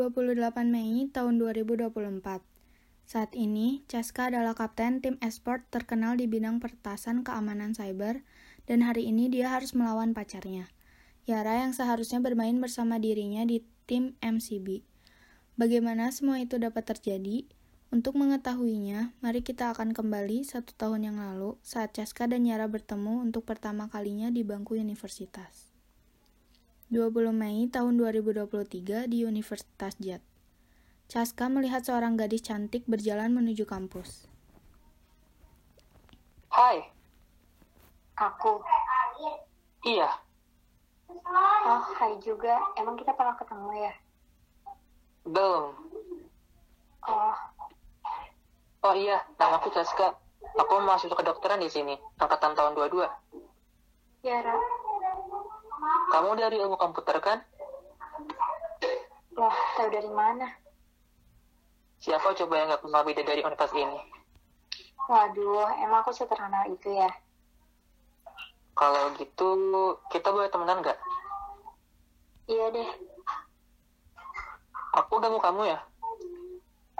28 Mei tahun 2024. Saat ini, Caska adalah kapten tim esport terkenal di bidang pertasan keamanan cyber, dan hari ini dia harus melawan pacarnya, Yara yang seharusnya bermain bersama dirinya di tim MCB. Bagaimana semua itu dapat terjadi? Untuk mengetahuinya, mari kita akan kembali satu tahun yang lalu saat Caska dan Yara bertemu untuk pertama kalinya di bangku universitas. 20 Mei tahun 2023 di Universitas Jat. Caska melihat seorang gadis cantik berjalan menuju kampus. Hai, Aku. iya, Oh, hai juga. Emang kita pernah ketemu ya? belum. Oh, Oh iya, nama aku Caska. Aku mahasiswa kedokteran di sini, angkatan tahun 22. Yara. Kamu dari ilmu komputer kan? Loh, tahu dari mana? Siapa coba yang gak kenal beda dari universitas ini? Waduh, emang aku seterkenal itu ya? Kalau gitu, kita boleh temenan gak? Iya deh. Aku ganggu kamu ya?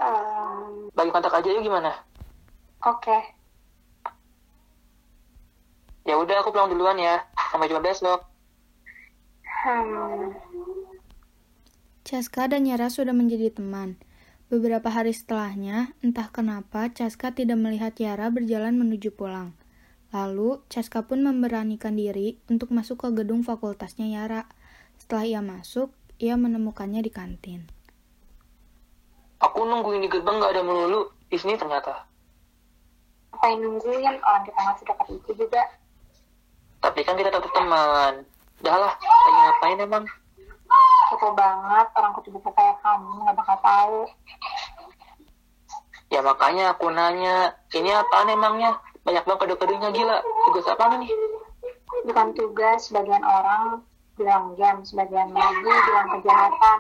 Em, Bagi kontak aja yuk gimana? Oke. Ya udah, aku pulang duluan ya. Sampai jumpa besok. Hmm. Caska dan Yara sudah menjadi teman. Beberapa hari setelahnya, entah kenapa Caska tidak melihat Yara berjalan menuju pulang. Lalu, Caska pun memberanikan diri untuk masuk ke gedung fakultasnya Yara. Setelah ia masuk, ia menemukannya di kantin. Aku nungguin di gerbang gak ada melulu. Di sini ternyata. Ngapain nungguin orang kita masih dekat itu juga? Tapi kan kita tetap teman. Udah lah, lagi ngapain emang? Kepo banget, orang kutu-kutu kayak kamu nggak bakal tahu. Ya makanya aku nanya, ini apaan emangnya? Banyak banget kode-kodenya gila. Tugas apa nih? Bukan tugas, sebagian orang bilang game, sebagian lagi bilang kejahatan.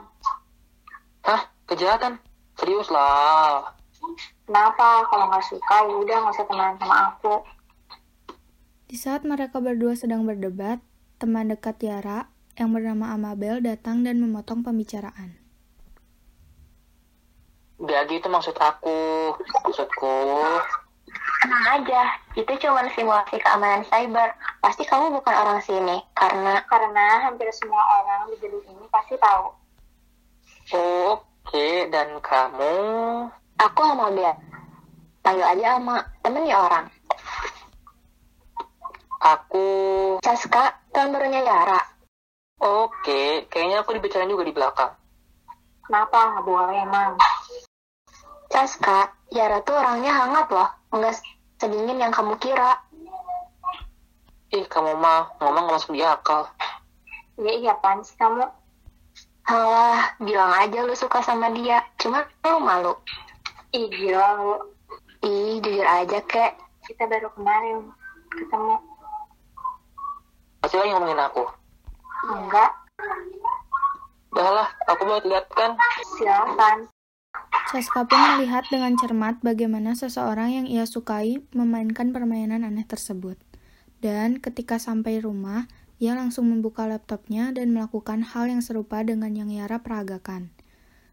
Hah? Kejahatan? Serius lah. Kenapa? Kalau nggak suka, ya udah nggak usah temenan sama aku. Di saat mereka berdua sedang berdebat, teman dekat Yara yang bernama Amabel datang dan memotong pembicaraan. Gak gitu maksud aku. Maksudku, Tenang aja, itu cuma simulasi keamanan cyber. Pasti kamu bukan orang sini, karena Karena hampir semua orang di gedung ini pasti tahu. oke, dan kamu... aku sama Bel. Panggil aja sama temennya orang. Aku... Caska, tahun barunya Yara. Oke, kayaknya aku dibicarain juga di belakang. Kenapa nggak boleh emang? Caska, Yara tuh orangnya hangat loh. Nggak sedingin yang kamu kira. Ih, kamu mah ngomong gak masuk di akal. Iya iya apaan sih kamu? Alah, bilang aja lu suka sama dia. Cuma lu malu. Ih gila lu. Ih, jujur aja kek. Kita baru kemarin ketemu. Pasti lagi ngomongin aku. Enggak, Udah lah, aku boleh lihat kan? silakan. Caska pun melihat dengan cermat bagaimana seseorang yang ia sukai memainkan permainan aneh tersebut. Dan ketika sampai rumah, ia langsung membuka laptopnya dan melakukan hal yang serupa dengan yang Yara peragakan.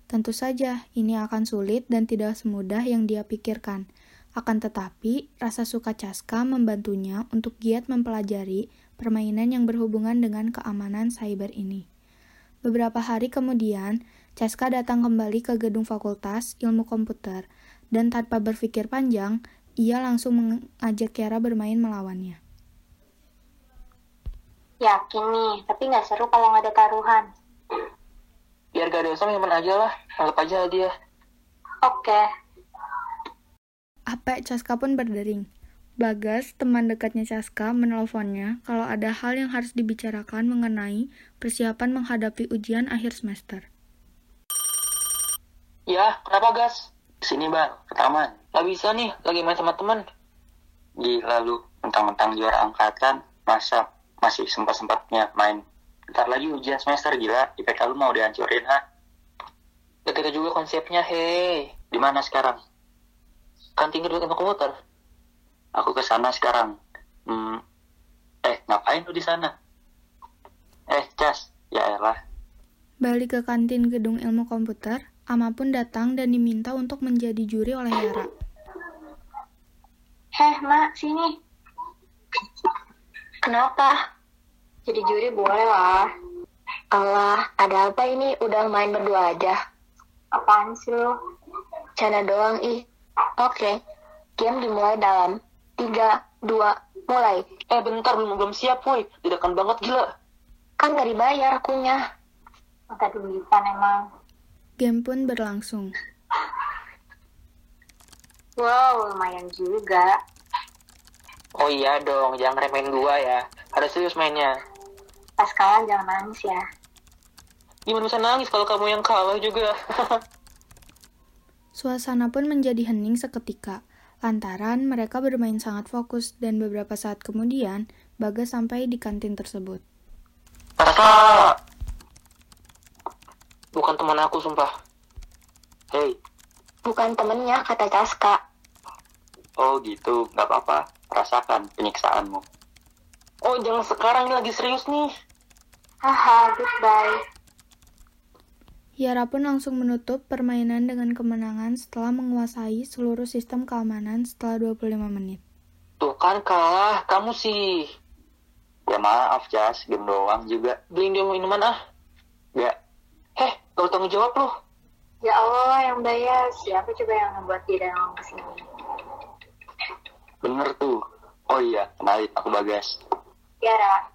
Tentu saja, ini akan sulit dan tidak semudah yang dia pikirkan. Akan tetapi, rasa suka Caska membantunya untuk giat mempelajari permainan yang berhubungan dengan keamanan cyber ini. Beberapa hari kemudian, Caska datang kembali ke gedung fakultas ilmu komputer, dan tanpa berpikir panjang, ia langsung mengajak Kiara bermain melawannya. Yakin nih, tapi nggak seru kalau nggak ada taruhan. Biar gak dosa, nyimpen aja lah. Anggap aja dia. Oke, Ape Caska pun berdering. Bagas, teman dekatnya Caska, menelponnya kalau ada hal yang harus dibicarakan mengenai persiapan menghadapi ujian akhir semester. Ya, kenapa gas? Sini bang, ke taman. Gak bisa nih, lagi main sama temen. Gila lu, mentang-mentang juara angkatan, masa masih sempat-sempatnya main. Ntar lagi ujian semester gila, IPK lu mau dihancurin ha? Gak juga konsepnya, hei. Di mana sekarang? Kan tinggal di komputer. Aku ke sana sekarang. Hmm, eh ngapain lu di sana? Eh Cas, ya elah. Balik ke kantin gedung ilmu komputer, Ama pun datang dan diminta untuk menjadi juri oleh Yara. Heh, Mak, sini. Kenapa? Jadi juri boleh lah. Allah, ada apa ini? Udah main berdua aja. Apaan sih lo? Canda doang, ih. Oke, game dimulai dalam 3, 2, mulai. Eh bentar, belum, belum siap woi. Didakan banget gila. Kan gak dibayar akunya. Mata duitan emang. Game pun berlangsung. Wow, lumayan juga. Oh iya dong, jangan remehin gua ya. Harus serius mainnya. Pas kalah jangan nangis ya. Gimana bisa nangis kalau kamu yang kalah juga? Suasana pun menjadi hening seketika, lantaran mereka bermain sangat fokus dan beberapa saat kemudian, Bagas sampai di kantin tersebut. Rasa! Bukan teman aku, sumpah. Hei, Bukan temennya, kata Caska. oh gitu, nggak apa-apa. Rasakan penyiksaanmu. Oh, jangan sekarang, ini lagi serius nih. Haha, goodbye. Yara pun langsung menutup permainan dengan kemenangan setelah menguasai seluruh sistem keamanan setelah 25 menit. Tuh kan kalah, kamu sih. Ya maaf, Jas, game doang juga. Beliin dia minuman ah. Nggak, Heh, gak bertanggung jawab loh. Ya Allah yang bayar. Siapa coba yang membuat dia datang ke sini? bener tuh. Oh iya, kenalin aku Bagas. Yara,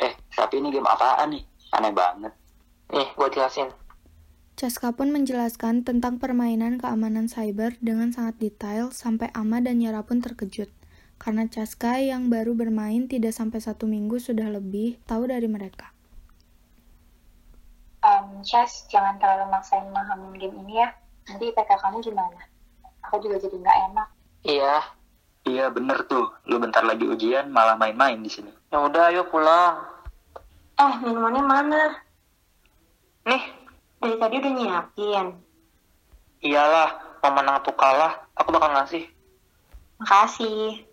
Eh, tapi ini game apaan nih? Aneh banget. Nih, gua jelasin. Caska pun menjelaskan tentang permainan keamanan cyber dengan sangat detail sampai Ama dan Yara pun terkejut. Karena Caska yang baru bermain tidak sampai satu minggu sudah lebih tahu dari mereka. um, Chas, jangan terlalu maksain memahamin game ini ya. Nanti IPK kamu gimana? Aku juga jadi nggak enak. Iya. Iya bener tuh, lu bentar lagi ujian malah main-main di sini. Ya udah, ayo pulang. Eh, minumannya mana? Nih, Dari tadi udah nyiapin. iyalah, mau menang atau kalah, aku bakal ngasih. Makasih.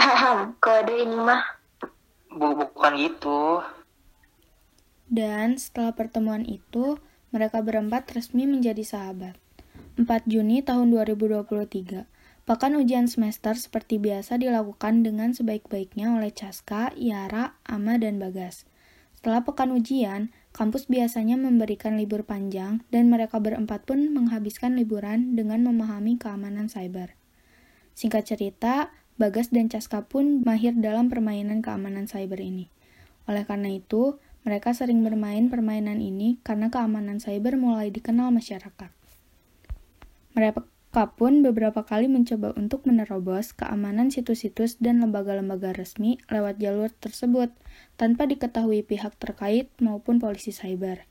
Kode ini mah. Bu bukan gitu. Dan setelah pertemuan itu, mereka berempat resmi menjadi sahabat. 4 Juni tahun 2023. Pekan ujian semester seperti biasa dilakukan dengan sebaik-baiknya oleh Caska, Yara, Ama, dan Bagas. Setelah pekan ujian, kampus biasanya memberikan libur panjang dan mereka berempat pun menghabiskan liburan dengan memahami keamanan cyber. Singkat cerita, Bagas dan Caska pun mahir dalam permainan keamanan cyber ini. Oleh karena itu, mereka sering bermain permainan ini karena keamanan cyber mulai dikenal masyarakat. Pun beberapa kali mencoba untuk menerobos keamanan situs-situs dan lembaga-lembaga resmi lewat jalur tersebut tanpa diketahui pihak terkait maupun polisi cyber.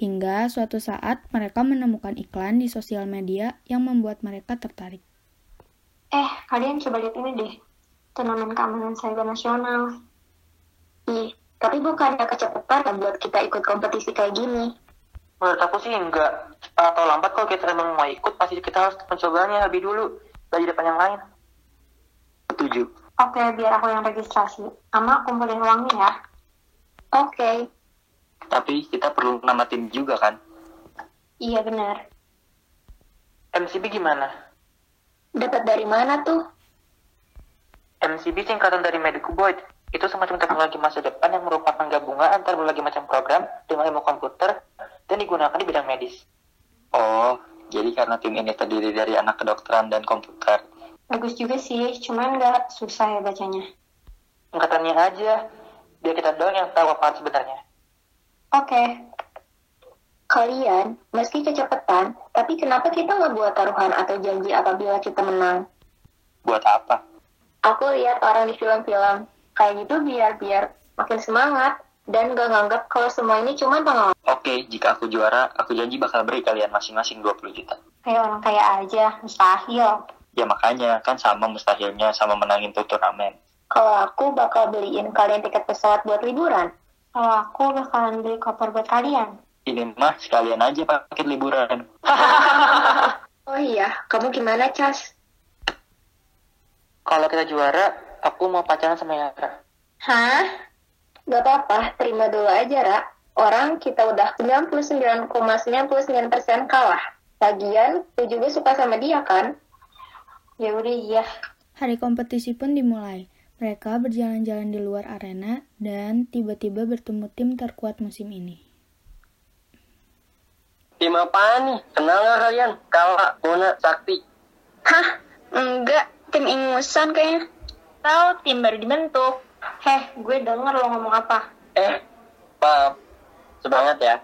Hingga suatu saat mereka menemukan iklan di sosial media yang membuat mereka tertarik. Eh, kalian coba lihat ini deh. Turnamen keamanan cyber nasional. Ih, tapi bukannya kecepatan buat kita ikut kompetisi kayak gini. Menurut aku sih enggak. Cepat atau lambat kalau kita memang mau ikut, pasti kita harus mencobanya lebih dulu. Dari depan yang lain. Setuju. Oke, biar aku yang registrasi. Ama kumpulin uangnya ya. Oke, Tapi kita perlu nama tim juga kan? Iya benar. MCB gimana? dapat dari mana tuh? MCB singkatan dari Medical Board. Itu semacam teknologi masa depan yang merupakan gabungan antara berbagai macam program dengan ilmu komputer dan digunakan di bidang medis. Oh, jadi karena tim ini terdiri dari anak kedokteran dan komputer. Bagus juga sih, cuman nggak susah ya bacanya. Angkatannya aja, biar kita doang yang tahu apa sebenarnya. Oke, Kalian, meski kecepatan, tapi kenapa kita nggak buat taruhan atau janji apabila kita menang? Buat apa? Aku lihat orang di film-film, kayak gitu biar biar makin semangat dan gak nganggap kalau semua ini cuma pengalaman. Oke, jika aku juara, aku janji bakal beri kalian masing-masing 20 juta. kayak orang kaya aja, mustahil. Ya makanya, kan sama mustahilnya sama menangin tuh turnamen. Kalau aku bakal beliin kalian tiket pesawat buat liburan. Kalau aku bakalan beli koper buat kalian. Ini mah sekalian aja paket liburan. Oh iya, kamu gimana, Cas? Kalau kita juara, aku mau pacaran sama Yara. Hah? Gak apa-apa, terima dulu aja, Ra. Orang kita udah 99,99% kalah. Lagian, lu juga suka sama dia kan? Ya udah iya. Hari kompetisi pun dimulai. Mereka berjalan-jalan di luar arena dan tiba-tiba bertemu tim terkuat musim ini. Tim apaan nih? Kenal nggak kalian? Kala, Mona, Sakti. Hah? Enggak, tim ingusan kayaknya. Tahu tim baru dibentuk. Heh, gue denger lo ngomong apa. Eh, maaf. Semangat ya.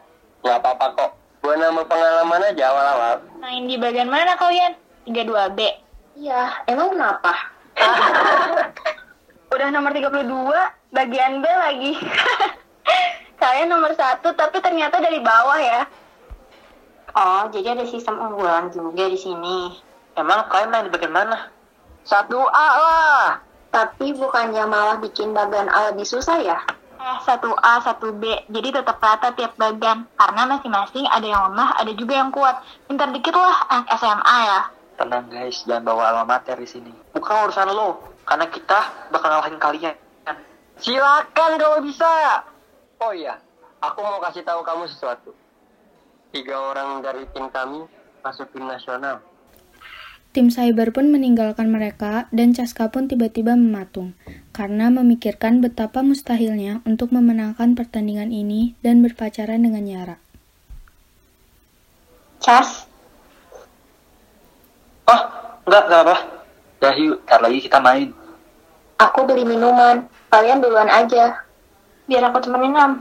Nggak apa-apa kok. Gue nama pengalaman aja awal-awal. Main di bagian mana kalian? 32B. Iya, emang kenapa? Udah nomor 32, bagian B lagi. Kalian nomor satu, tapi ternyata dari bawah ya. Oh, jadi ada sistem unggulan juga di sini. Emang kalian main di bagian mana? Satu A lah. Tapi bukannya malah bikin bagian A lebih susah ya? Eh, satu A, satu B. Jadi tetap rata tiap bagian. Karena masing-masing ada yang lemah, ada juga yang kuat. Pintar dikit lah anak SMA ya. Tenang guys, jangan bawa alma mater di sini. Bukan urusan lo, karena kita bakal ngalahin kalian. Silakan kalau bisa. Oh iya, aku mau kasih tahu kamu sesuatu. Tiga orang dari tim kami masuk tim nasional. Tim cyber pun meninggalkan mereka dan Caska pun tiba-tiba mematung karena memikirkan betapa mustahilnya untuk memenangkan pertandingan ini dan berpacaran dengan Yara. Cas, Oh, enggak, enggak apa. Dah yuk, ntar lagi kita main. Aku beli minuman. Kalian duluan aja. biar aku temenin Am.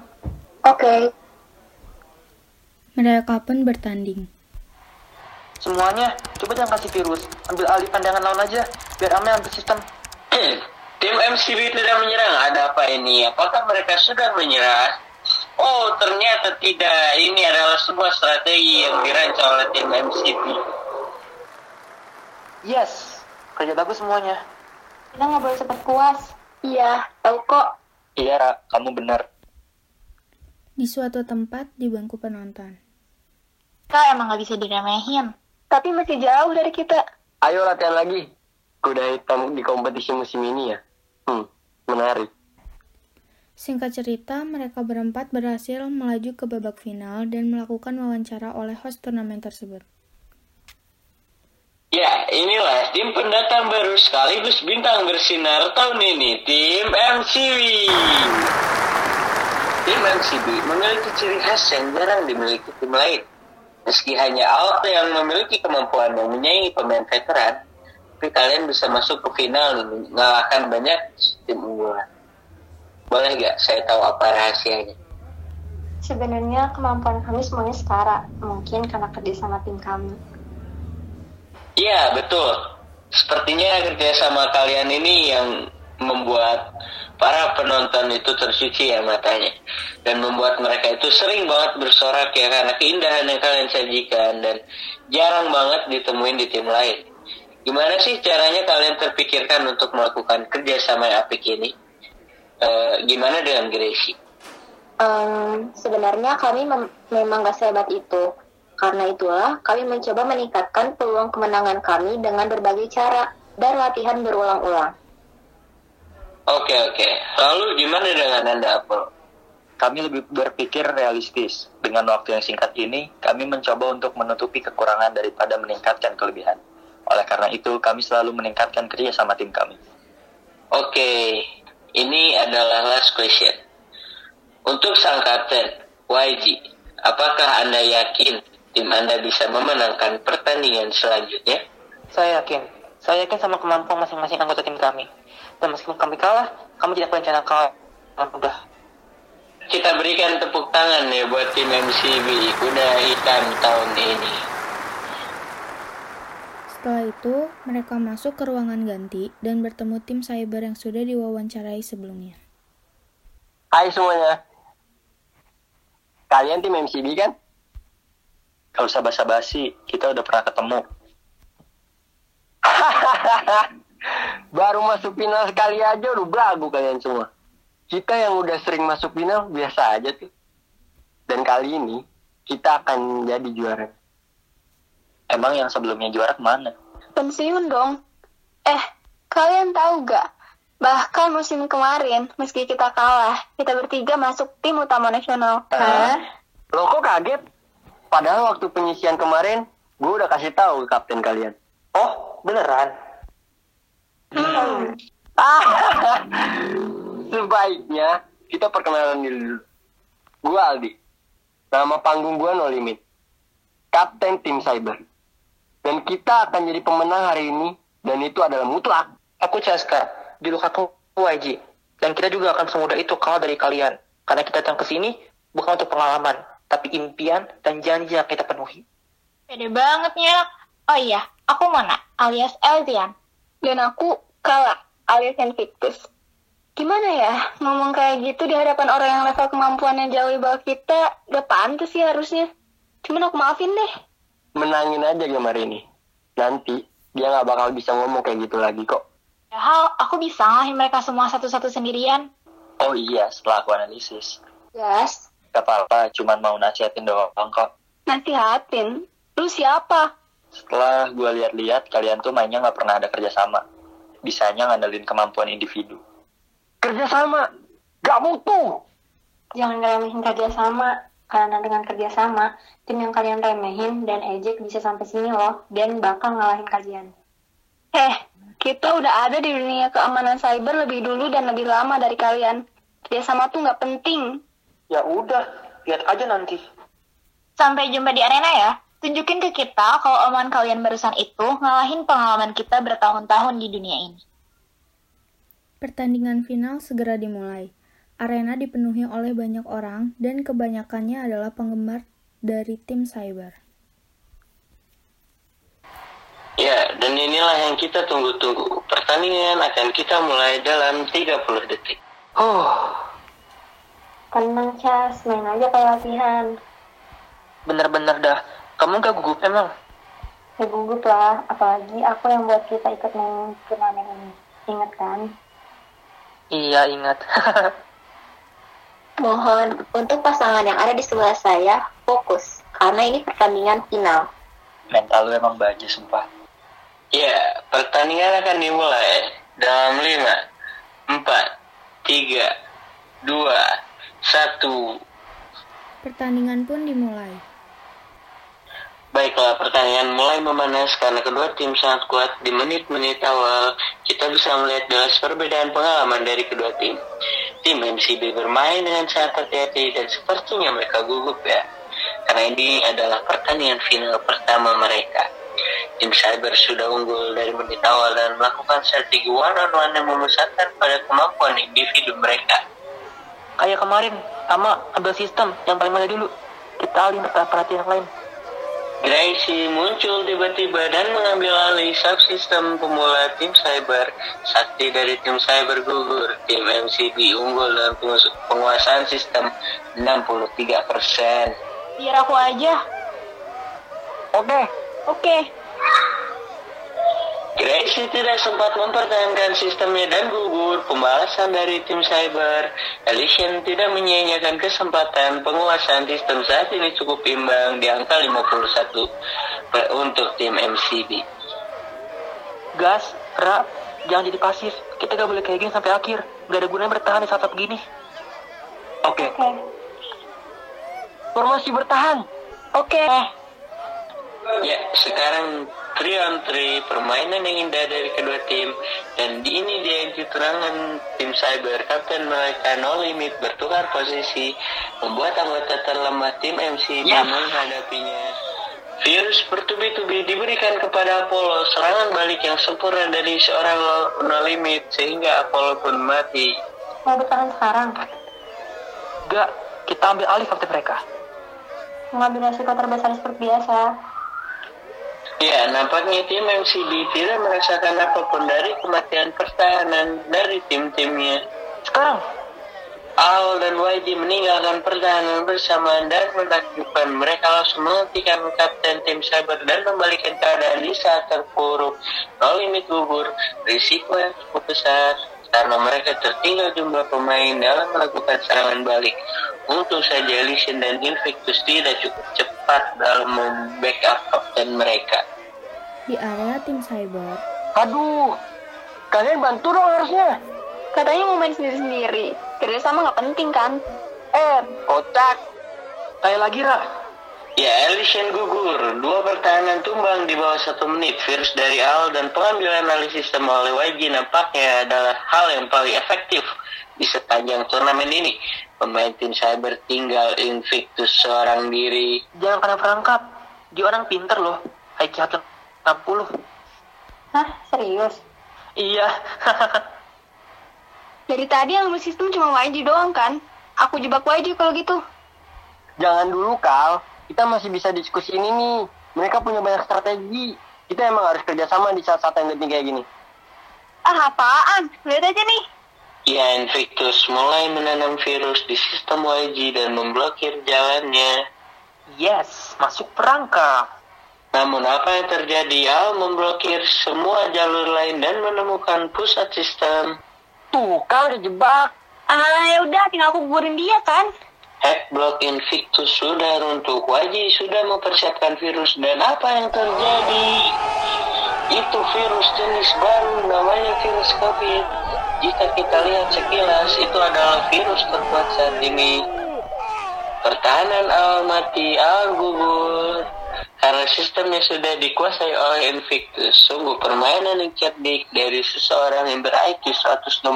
Oke. Mereka pun bertanding. Semuanya, coba jangan kasih virus. Ambil alih pandangan lawan aja, biar Ame ambil sistem. Tim MCB tidak menyerang. Ada apa ini? Apakah mereka sudah menyerah? Oh, ternyata tidak. Ini adalah sebuah strategi yang dirancang oleh tim MCB. Yes, kerja bagus semuanya. Kita nggak boleh cepet puas. Iya, tahu kok. Iya, Ra, kamu benar. Di suatu tempat di bangku penonton. Kak emang nggak bisa diremehin. Tapi masih jauh dari kita. Ayo latihan lagi. Kuda hitam di kompetisi musim ini ya. Hmm, menarik. Singkat cerita, mereka berempat berhasil melaju ke babak final dan melakukan wawancara oleh host turnamen tersebut. Ya, inilah tim pendatang baru sekaligus bintang bersinar tahun ini, tim MCB. Tim MCB memiliki ciri khas yang jarang dimiliki tim lain. Meski hanya Alt yang memiliki kemampuan yang menyaingi pemain veteran, tapi kalian bisa masuk ke final dan mengalahkan banyak tim unggulan. Boleh gak saya tahu apa rahasianya? Sebenarnya kemampuan kami semuanya setara. Mungkin karena kerja sama tim kami. Iya, betul. Sepertinya kerjasama kalian ini yang membuat para penonton itu tersuci ya matanya. Dan membuat mereka itu sering banget bersorak ya karena keindahan yang kalian sajikan dan jarang banget ditemuin di tim lain. Gimana sih caranya kalian terpikirkan untuk melakukan kerjasama yang apik ini? Eh, gimana dengan Gracie? Em, sebenarnya kami mem- memang gak sehebat itu. Karena itulah kami mencoba meningkatkan peluang kemenangan kami dengan berbagai cara dan latihan berulang-ulang. Oke oke. Lalu gimana dengan Anda Apple? Kami lebih berpikir realistis. Dengan waktu yang singkat ini, kami mencoba untuk menutupi kekurangan daripada meningkatkan kelebihan. Oleh karena itu, kami selalu meningkatkan kerja sama tim kami. Oke, ini adalah last question. Untuk sang kapten, YG, apakah Anda yakin tim Anda bisa memenangkan pertandingan selanjutnya? Saya yakin. Saya yakin sama kemampuan masing-masing anggota tim kami. Dan meskipun kami kalah, kami tidak berencana kalah. Udah. Kita berikan tepuk tangan ya buat tim MCB Kuda Hitam tahun ini. Setelah itu, mereka masuk ke ruangan ganti dan bertemu tim cyber yang sudah diwawancarai sebelumnya. Hai semuanya. Kalian tim MCB kan? Gak usah basa-basi, kita udah pernah ketemu. Baru masuk final sekali aja udah belagu kalian semua. Kita yang udah sering masuk final biasa aja tuh. Dan kali ini kita akan jadi juara. Emang yang sebelumnya juara ke mana? Pensiun dong. Eh, kalian tahu gak? Bahkan musim kemarin, meski kita kalah, kita bertiga masuk tim utama nasional. Hah? Lo kok kaget? Padahal waktu penyisian kemarin, gue udah kasih tahu ke kapten kalian. Oh, beneran? Sebaiknya kita perkenalan dulu. Gue Aldi. Nama panggung gue No Limit. Kapten tim cyber. Dan kita akan jadi pemenang hari ini. Dan itu adalah mutlak. Aku Caska, juluk aku YG. Dan kita juga akan semudah itu kalah dari kalian. Karena kita datang ke sini bukan untuk pengalaman, tapi impian dan janji yang kita penuhi. Pede banget ya. Oh iya, aku Mona, alias Elzian. Dan aku kalah, alias Invictus. Gimana ya, ngomong kayak gitu di hadapan orang yang level kemampuannya jauh di bawah kita, gak pantas sih harusnya. Cuman aku maafin deh. Menangin aja game hari ini. Nanti dia nggak bakal bisa ngomong kayak gitu lagi kok. Padahal aku bisa ngalahin mereka semua satu-satu sendirian. Oh iya, setelah aku analisis. Gas. Gak apa-apa, cuman mau nasihatin doang kok. Nasihatin. Lu siapa? Setelah gue lihat-lihat, kalian tuh mainnya nggak pernah ada kerjasama. Bisanya ngandelin kemampuan individu. Kerjasama. Gak butuh. Jangan ngeremehin kerjasama. Karena dengan kerjasama, tim yang kalian remehin dan ejek bisa sampai sini loh. Dan bakal ngalahin kalian. Eh, kita udah ada di dunia keamanan cyber lebih dulu dan lebih lama dari kalian. Kerjasama tuh nggak penting. Ya udah, lihat aja nanti. Sampai jumpa di arena ya. Tunjukin ke kita kalau omongan kalian barusan itu ngalahin pengalaman kita bertahun-tahun di dunia ini. Pertandingan final segera dimulai. Arena dipenuhi oleh banyak orang dan kebanyakannya adalah penggemar dari tim cyber. Ya, dan inilah yang kita tunggu-tunggu. Pertandingan akan kita mulai dalam 30 detik. Oh, Tenang, Cas. Main aja kayak latihan. bener-bener dah. Kamu gak gugup emang? Ya gugup lah. Apalagi aku yang buat kita ikut main turnamen ini. Ingat kan? Iya, ingat. Mohon untuk pasangan yang ada di sebelah saya fokus. Karena ini pertandingan final. Mental lu emang baja, sumpah. Ya, pertandingan akan dimulai dalam 5, 4, 3, 2, 1. Pertandingan pun dimulai. Baiklah, pertandingan mulai memanas karena kedua tim sangat kuat. Di menit-menit awal, kita bisa melihat jelas perbedaan pengalaman dari kedua tim. Tim MCB bermain dengan sangat hati-hati dan sepertinya mereka gugup ya. Karena ini adalah pertandingan final pertama mereka. Tim Cyber sudah unggul dari menit awal dan melakukan strategi one-on-one yang memusatkan pada kemampuan individu mereka. Kayak kemarin, sama ambil sistem yang paling mudah dulu. Kita alih perhatian yang lain. Gracie muncul tiba-tiba dan mengambil alih subsistem pemula tim cyber. Sakti dari tim cyber gugur. Tim MCB unggul dalam penguasaan sistem 63%. Biar aku aja. Oke. Oke. Gracie tidak sempat mempertahankan sistemnya dan gugur pembalasan dari tim cyber. Elysian tidak menyia-nyiakan kesempatan penguasaan sistem saat ini cukup imbang di angka 51 per- untuk tim MCB. Gas, Ra, jangan jadi pasif. Kita gak boleh kayak gini sampai akhir. Gak ada gunanya bertahan di saat-saat begini. Oke. Formasi bertahan. Oke. Ya, sekarang 3 on 3 permainan yang indah dari kedua tim dan di ini dia yang keterangan tim cyber kapten mereka no limit bertukar posisi membuat anggota terlemah tim MC Ya. menghadapinya virus bertubi-tubi diberikan kepada Apollo serangan balik yang sempurna dari seorang no- limit sehingga Apollo pun mati Mau bertahan sekarang? Gak, kita ambil alih kapten mereka. Mengambil resiko terbesar seperti biasa. Ya, nampaknya tim MCB tidak merasakan apa pun dari kematian pertahanan dari tim-timnya. Sekarang, Al dan YG meninggalkan pertahanan bersamaan dan menakjubkan mereka langsung menghentikan kapten tim cyber dan membalikan keadaan di saat terpuruk. No limit gugur, risiko yang cukup besar karena mereka tertinggal jumlah pemain dalam melakukan serangan balik. Untung saja Elysian dan Invictus tidak cukup cepat dalam membackup kapten mereka. Di area tim cyber, Aduh. Kalian bantu dong harusnya. Katanya mau main sendiri-sendiri. Kerjasama nggak penting kan? Eh, kocak. Kayak lagi, Ra. Ya, Elysian gugur. Dua pertahanan tumbang di bawah satu menit. Virus dari Al dan pengambilan alih sistem oleh YG nampaknya adalah hal yang paling efektif di sepanjang turnamen ini. Pemain tim cyber tinggal Invictus seorang diri. Jangan kena perangkap. Dia orang pinter loh. IQ 60. Hah, serius? Iya. Dari tadi yang sistem cuma YG doang kan? Aku jebak YG kalau gitu. Jangan dulu, Kal. Kita masih bisa diskusi ini nih. Mereka punya banyak strategi. Kita emang harus kerjasama di saat-saat yang genting kayak gini. Ah, apaan? Lihat aja nih. Ya, Invictus mulai menanam virus di sistem YG dan memblokir jalannya. Yes, masuk perangkap. Namun apa yang terjadi? Al memblokir semua jalur lain dan menemukan pusat sistem. Tuh, Kal dijebak. Ah, ya udah tinggal aku gugurin dia kan. Hack block Invictus sudah runtuh. YG sudah mempersiapkan virus dan apa yang terjadi? Itu virus jenis baru namanya virus COVID. Jika kita lihat sekilas, itu adalah virus terkuat saat ini. Pertahanan awal mati, awal gugur. Karena sistemnya sudah dikuasai oleh Invictus, sungguh permainan yang cerdik dari seseorang yang ber-IQ 160.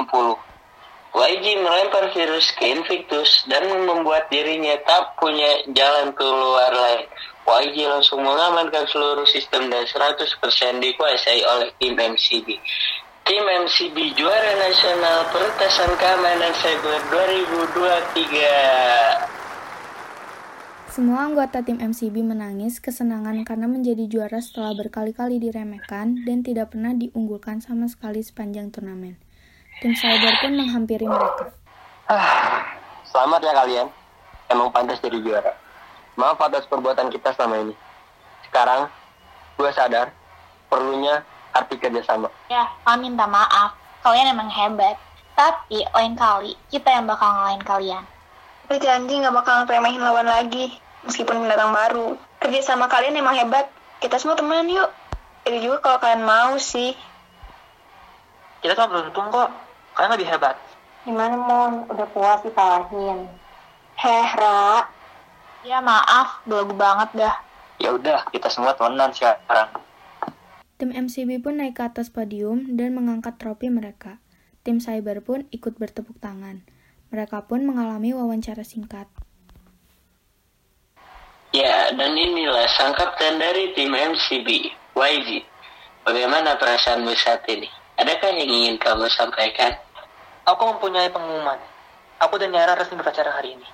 YG melempar virus ke Invictus dan membuat dirinya tak punya jalan keluar lain. YG langsung mengamankan seluruh sistem dan 100% dikuasai oleh tim MCB. Tim MCB juara nasional peretasan keamanan cyber 2023. Semua anggota tim MCB menangis kesenangan karena menjadi juara setelah berkali-kali diremehkan dan tidak pernah diunggulkan sama sekali sepanjang turnamen. Tim Cyber pun menghampiri mereka. Ah, selamat ya kalian. Emang pantas jadi juara. Maaf atas perbuatan kita selama ini. Sekarang, gue sadar perlunya arti kerjasama. Ya, kami minta maaf. Kalian emang hebat. Tapi lain kali kita yang bakal ngalahin kalian. Kita janji nggak bakal remehin lawan lagi. Meskipun pendatang baru. Kerja sama kalian emang hebat. Kita semua temenan yuk. Itu juga kalau kalian mau sih. Kita cuma beruntung kok. Kalian lebih hebat. Gimana, Mon? Udah puas disalahin. Heh, Ra. Ya maaf, belagu banget dah. Ya udah, kita semua temenan sekarang. Tim MCB pun naik ke atas podium dan mengangkat trofi mereka. Tim Cyber pun ikut bertepuk tangan. Mereka pun mengalami wawancara singkat. Ya, dan inilah sang kapten dari tim MCB, YG. Bagaimana perasaanmu saat ini? Adakah yang ingin kamu sampaikan? Aku mempunyai pengumuman. Aku dan Yara resmi berpacaran hari ini.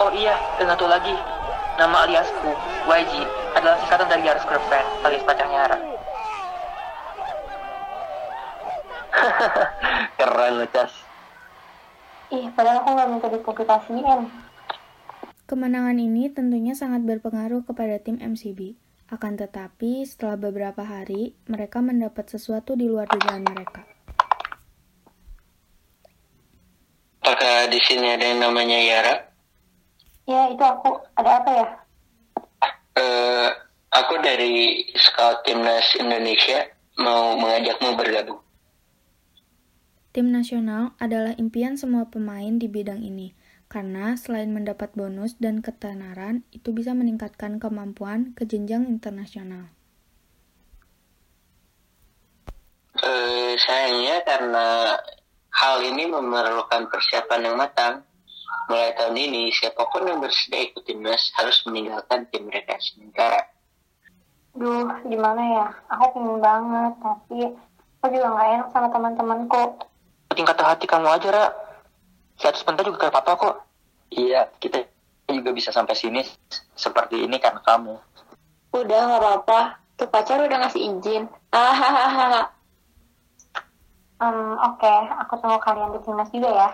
Oh iya, dan satu lagi. Nama aliasku, YG, adalah singkatan dari Yara's girlfriend, alias pacarnya Yara. Keren lo, Cas. Ih, padahal aku nggak minta dipublikasiin. Kemenangan ini tentunya sangat berpengaruh kepada tim MCB. Akan tetapi, setelah beberapa hari, mereka mendapat sesuatu di luar dugaan mereka. Apakah di sini ada yang namanya Yara? Ya, itu aku. Ada apa ya? Eh, aku dari Scout Timnas Indonesia mau mengajakmu bergabung. Tim nasional adalah impian semua pemain di bidang ini, karena selain mendapat bonus dan ketenaran, itu bisa meningkatkan kemampuan ke jenjang internasional. Eh, sayangnya karena hal ini memerlukan persiapan yang matang. Mulai tahun ini, siapa pun yang bersedia ikut timnas harus meninggalkan tim mereka sementara. Duh, gimana ya? Aku pengen banget, tapi aku juga nggak enak sama teman-temanku. Penting kata hati kamu aja, Ra. Satu sebentar juga kayak papa kok. Iya, kita juga bisa sampai sini seperti ini karena kamu. Udah, nggak apa-apa. Tuh pacar udah ngasih izin. Hahaha. Hmm, oke. Aku tunggu kalian di timnas juga ya.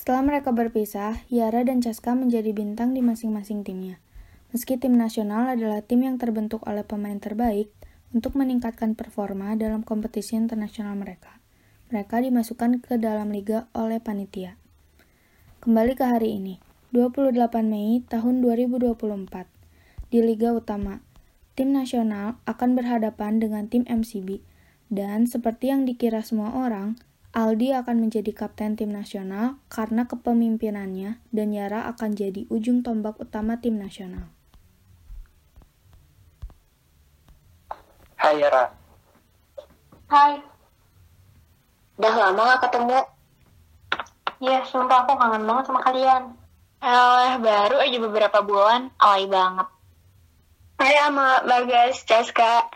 Setelah mereka berpisah, Yara dan Caska menjadi bintang di masing-masing timnya. Meski tim nasional adalah tim yang terbentuk oleh pemain terbaik untuk meningkatkan performa dalam kompetisi internasional mereka. Mereka dimasukkan ke dalam liga oleh panitia. Kembali ke hari ini, 28 Mei tahun 2024. Di liga utama, tim nasional akan berhadapan dengan tim MCB. Dan seperti yang dikira semua orang, Aldi akan menjadi kapten tim nasional karena kepemimpinannya dan Yara akan jadi ujung tombak utama tim nasional. Hai Yara. Hai. Udah lama gak ketemu. Iya, sumpah aku kangen banget sama kalian. Alah, baru aja beberapa bulan, alay banget. Hai sama Bagas, Caska.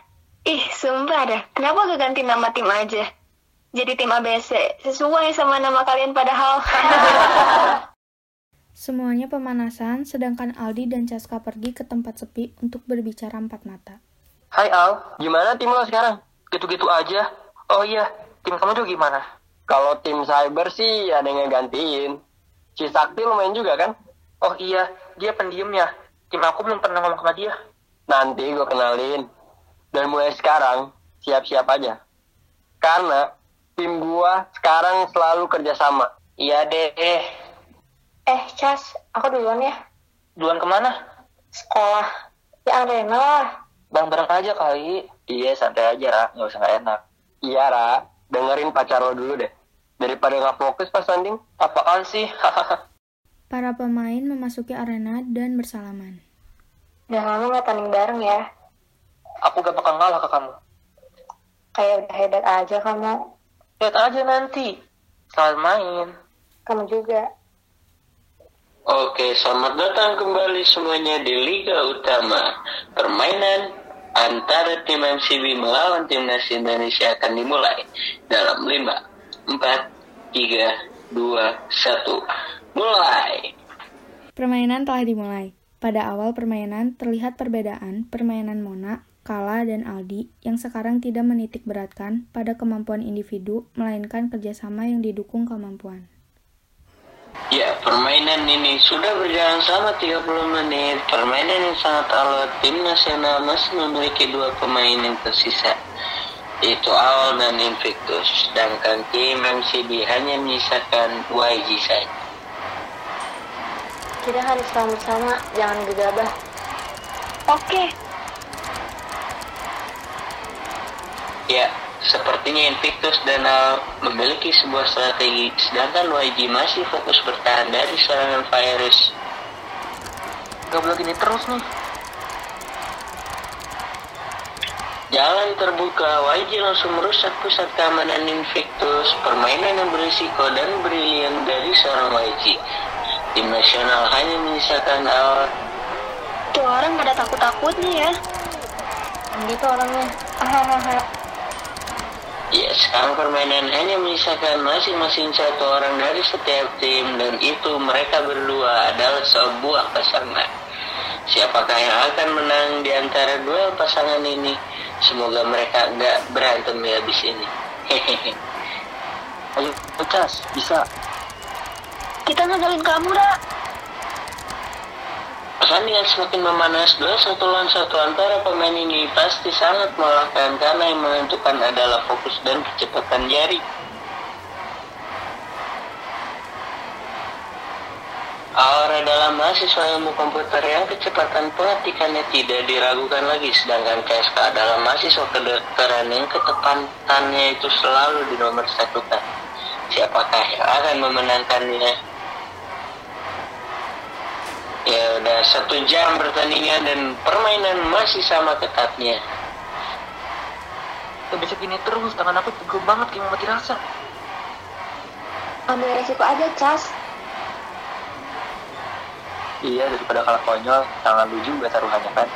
Ih, sumpah dah. Kenapa gak ganti nama tim aja? Jadi tim ABC, sesuai sama nama kalian padahal. Semuanya pemanasan, sedangkan Aldi dan Caska pergi ke tempat sepi untuk berbicara empat mata. Hai Al, gimana tim lo sekarang? Gitu-gitu aja. Oh iya, tim kamu tuh gimana? Kalau tim cyber sih ada yang gantiin. Si Sakti lumayan juga kan? Oh iya, dia pendiam ya. Tim aku belum pernah ngomong sama dia. Nanti gue kenalin. Dan mulai sekarang, siap-siap aja. Karena tim gua sekarang selalu kerjasama. Iya deh. eh, Cas, aku duluan ya. Duluan ke mana? Sekolah. Ya arena lah. Bareng-bareng aja kali. Iya santai aja Ra, nggak usah nggak enak. Iya, Ra. Dengerin pacar lo dulu deh. Daripada nggak fokus pas tanding. Apaan sih? Para pemain memasuki arena dan bersalaman. Udah lama gak tanding bareng ya. aku gak bakal ngalah ke kamu. Kayak udah hebat aja kamu. Lihat aja nanti. Selamat main. Kamu juga. Oke, selamat datang kembali semuanya di Liga Utama. Permainan antara tim MCB melawan timnas Indonesia akan dimulai dalam 5, 4, 3, 2, 1. Mulai! Permainan telah dimulai. Pada awal permainan terlihat perbedaan permainan Mona, Kala, dan Aldi yang sekarang tidak menitik beratkan pada kemampuan individu, melainkan kerjasama yang didukung kemampuan. Ya, permainan ini sudah berjalan selama 30 menit. Permainan yang sangat alot. Tim nasional masih memiliki dua pemain yang tersisa, yaitu Al dan Invictus. Sedangkan tim MCB hanya menyisakan YG saja. Kita harus sama-sama, jangan gegabah. Oke, Ya, sepertinya Invictus dan Al memiliki sebuah strategi, sedangkan YG masih fokus bertahan dari serangan virus. Gak boleh gini terus nih. Jalan terbuka, YG langsung merusak pusat keamanan Invictus, permainan yang berisiko dan brilian dari seorang YG. Tim nasional hanya menyisakan Al tuh orang gak ada takut-takutnya ya. Gitu orangnya. Hahaha. Ya, sekarang permainan hanya menyisakan masing-masing satu orang dari setiap tim dan itu mereka berdua adalah sebuah pasangan. Siapakah yang akan menang di antara dua pasangan ini? Semoga mereka nggak berantem ya habis ini. Hehehe. Ayo, Cas, bisa. Kita ngagalin kamu, Ra. Pertandingan semakin memanas, dua satu lawan satu antara pemain ini pasti sangat melelahkan karena yang menentukan adalah fokus dan kecepatan jari. Aura adalah mahasiswa ilmu komputer yang kecepatan pengetikannya tidak diragukan lagi, sedangkan KSK adalah mahasiswa kedokteran yang ketepatannya itu selalu di nomor satu kan. Siapakah yang akan memenangkannya? Ya udah satu jam pertandingan dan permainan masih sama ketatnya. Gak bisa gini terus, tangan aku pegel banget kayak mau mati rasa. Ambil resiko aja, Cas. Iya daripada kalah konyol, tangan lu juga taruhannya kan.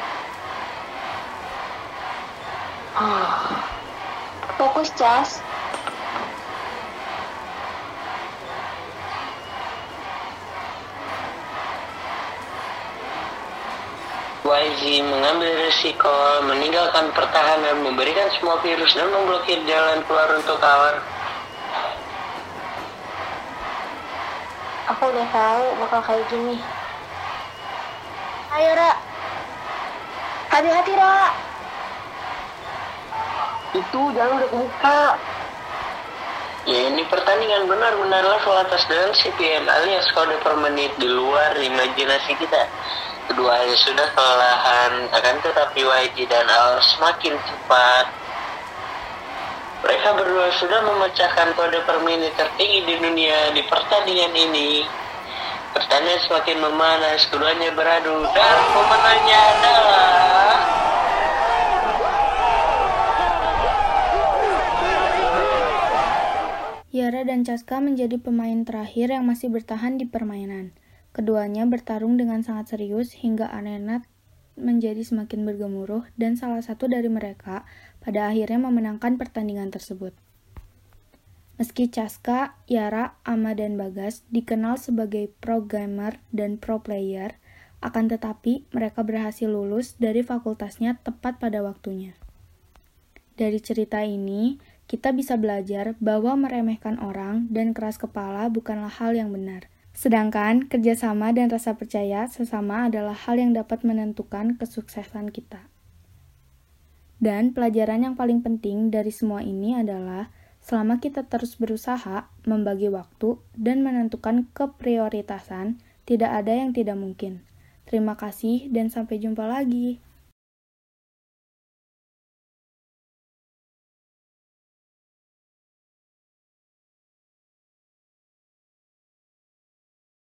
Fokus, Cas. YG mengambil risiko, meninggalkan pertahanan, memberikan semua virus dan memblokir jalan keluar untuk kawan. Aku udah tahu bakal kayak gini. Ayo, Ra. Hati-hati, Ra. Itu jangan udah kebuka. Ya ini pertandingan benar-benar level atas dengan CPM alias kode per menit di luar imajinasi kita. Keduanya sudah kelelahan, akan tetapi YG dan Al semakin cepat. Mereka berdua sudah memecahkan kode per menit tertinggi di dunia di pertandingan ini. Pertandingan semakin memanas, keduanya beradu dan pemenangnya adalah Yara dan Caska menjadi pemain terakhir yang masih bertahan di permainan. Keduanya bertarung dengan sangat serius hingga arena menjadi semakin bergemuruh dan salah satu dari mereka pada akhirnya memenangkan pertandingan tersebut. Meski Caska, Yara, Ama, dan Bagas dikenal sebagai pro gamer dan pro player, akan tetapi mereka berhasil lulus dari fakultasnya tepat pada waktunya. Dari cerita ini, kita bisa belajar bahwa meremehkan orang dan keras kepala bukanlah hal yang benar. Sedangkan kerjasama dan rasa percaya sesama adalah hal yang dapat menentukan kesuksesan kita. Dan pelajaran yang paling penting dari semua ini adalah selama kita terus berusaha membagi waktu dan menentukan keprioritasan, tidak ada yang tidak mungkin. Terima kasih dan sampai jumpa lagi.